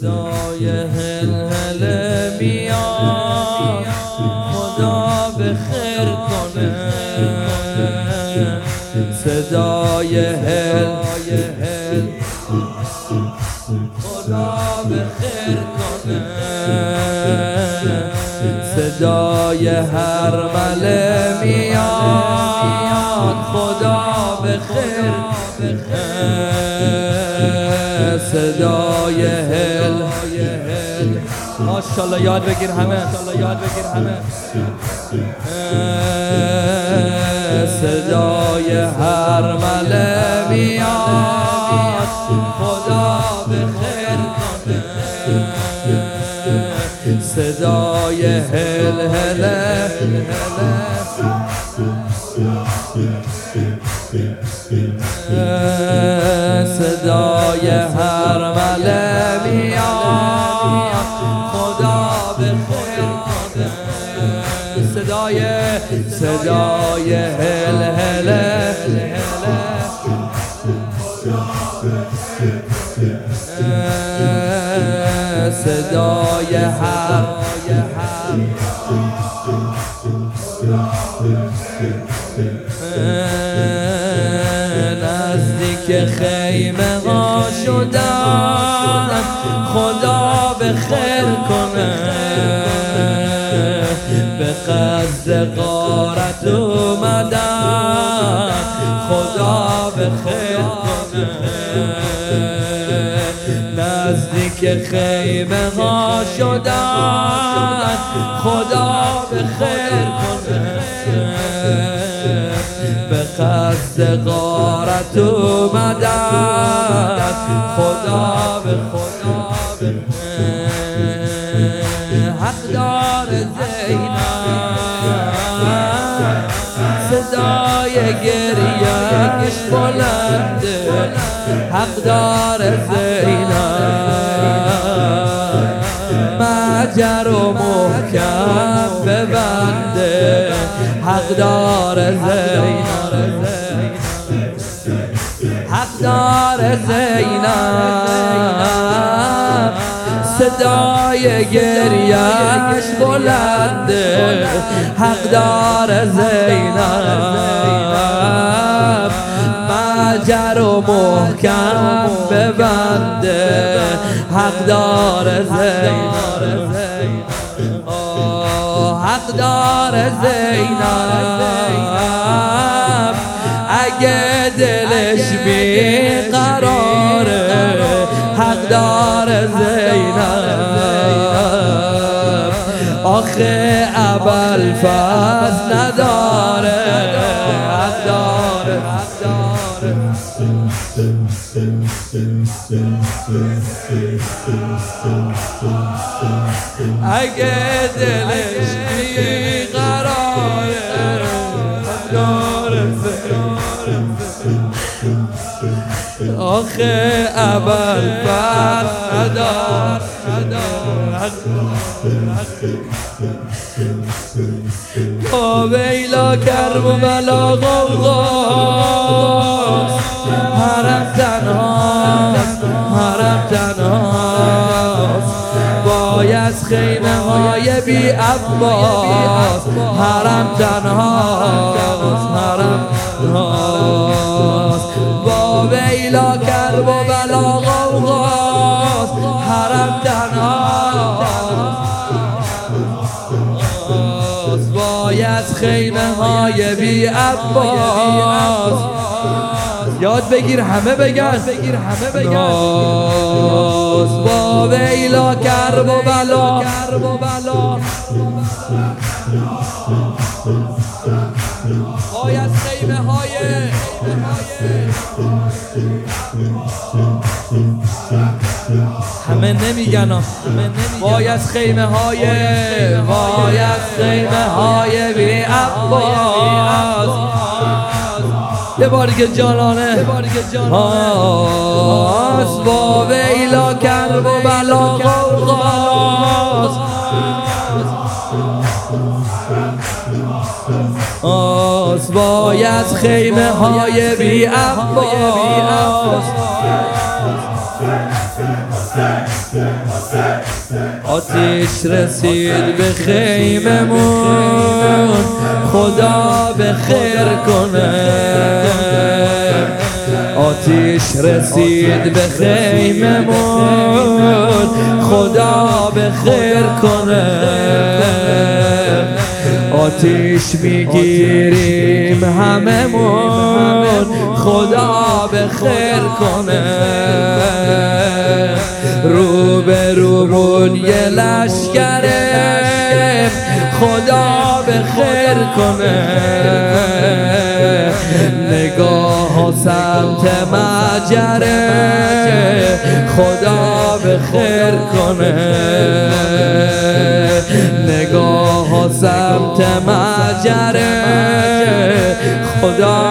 صدای هل هل میاد خدا به خیر کنه. صدای هل هل خدا به خیر کنه. صدای هر مله میاد. خدا به خیر صدای هل. ماشاءالله یاد بگیر همه. یاد بگیر همه صدای هر مله میاد. خدا به خیر صدای هل هل صدای هر مله میاد. خدا به خیر کنه صدای صدای هل هل صدای هر نزدیک خیمه ها شدن خدا به خیر کنه. به قصد قارت اومدن. خدا به خیر کنه. نزدیک خیمه ها شدن. خدا به خیر به قصد غارت اومدن. خدا به خدا گریهش بلنده حق دار زینب. مجر و محکم ببنده حق دار زینب. حق دار زینب. صدای گریهش بلنده. حق دار زینب. مجر و محکم ببنده. حق دار زینب. حق دار زینب. فاز نداره داره اگه دلش بی قراره آخه اول بر ندار با کرب و بلا غوغاست حرم تنهاست حرم تنهاست باید خیمه های بی عباس. حرم تنهاست حرم تنهاست با ویلا کرب و بلا غوغاست حرم تنهاست باید خیمه های بی عباس. یاد بگیر همه بگن. بگیر همه بگن با ویلا کرب و بلا کرب و بلا. باید خیمه های همه نمیگن. باید خیمه های باید خیمه های بی عباس. یه باری که جانانه. جانانه. با ویلا کرب آس باید خیمه های بی آتیش رسید به خیممون خدا به خیر کنه. آتیش رسید به خیممون خدا به خیر کنه. آتیش می‌گیریم هممون. خدا به خیر کنه. رو به رومون یه لشکره. خدا به خیر کنه. نگاه ها سمت مجره. خدا به خیر کنه. نگاه ها سمت مجره خدا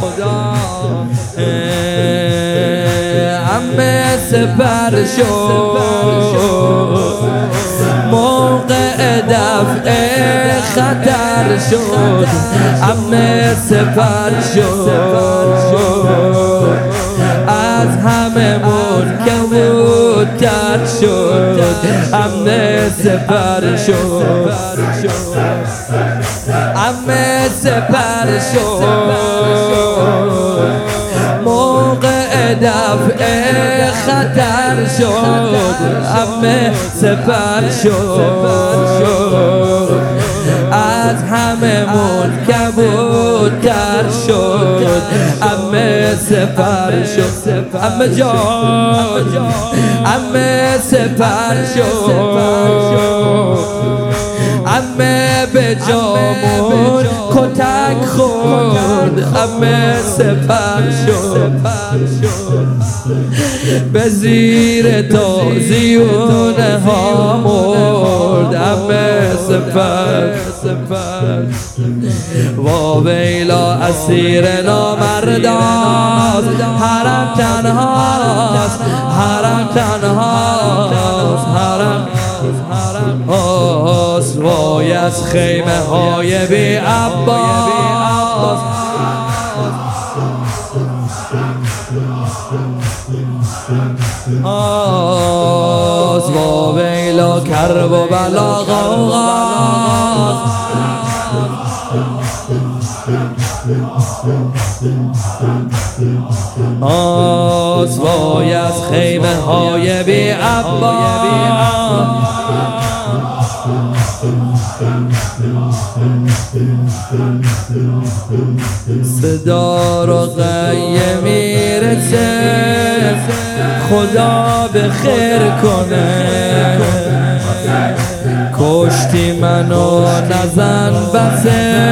خدا. امه سپر شد موقع دفع خطر شد. امه سپر شد از همه کموتر شد. امه سپر شد. امه سپر شد. موقع دفع خطر شد. امه سپر شد. از همه من کبوتر شد. امه سپر شد. امه جان امه سپر شد امه به جامون کتک خورد امه سپر شد به زیر تازیونه ها مرد امه سپر و ویلا اسیر نامرداست حرم تنهاست حرم تنهاست حرم هاست وای از خیمه های بی عباس. کرب و بلا آز وای از خیمه های بی صدا رو غیه می‌رسه. خدا به خیر کنه. کشتی منو نزن بسه.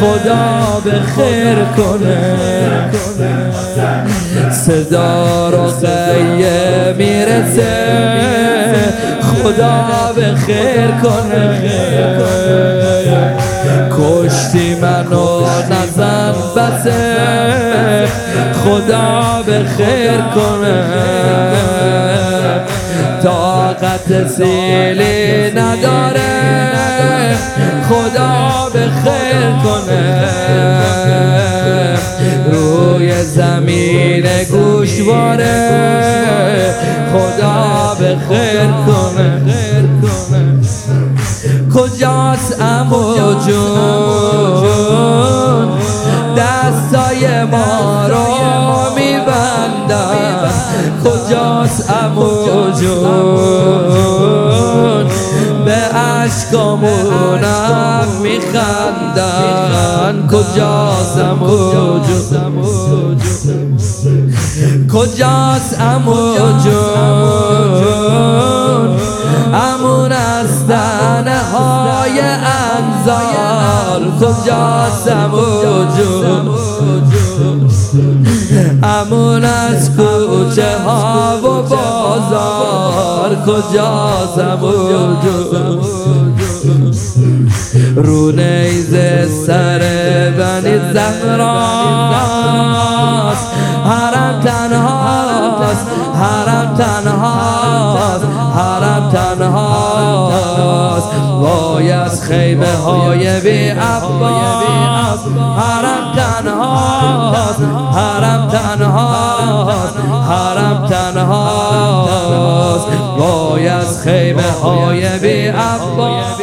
خدا به خیر کنه. صدا رو غیه می‌رسه. خدا به خیر کنه. کشتی منو نزن بسه. خدا به خیر کنه. طاقت سیلی نداره. خدا به خیر کنه. روی زمین گوشواره خدا به خیر کنه. کجاست امو جون؟ دستای ما رو میبندن کجاست جون به عشقامونم میخندن کجاست امو جون کجاست امو جون امون از تنه های انزال کجاست امو جون امون از کوچه ها و بازار. کجاست امو جون رو نیزه سر بنی زهراست حرم تنهاست حرم تنهاست حرم تنهاست. وای از خیمه های بی عباس. حرم تنهاست حرم تنهاست حرم تنهاست. وای از خیمه های بی عباس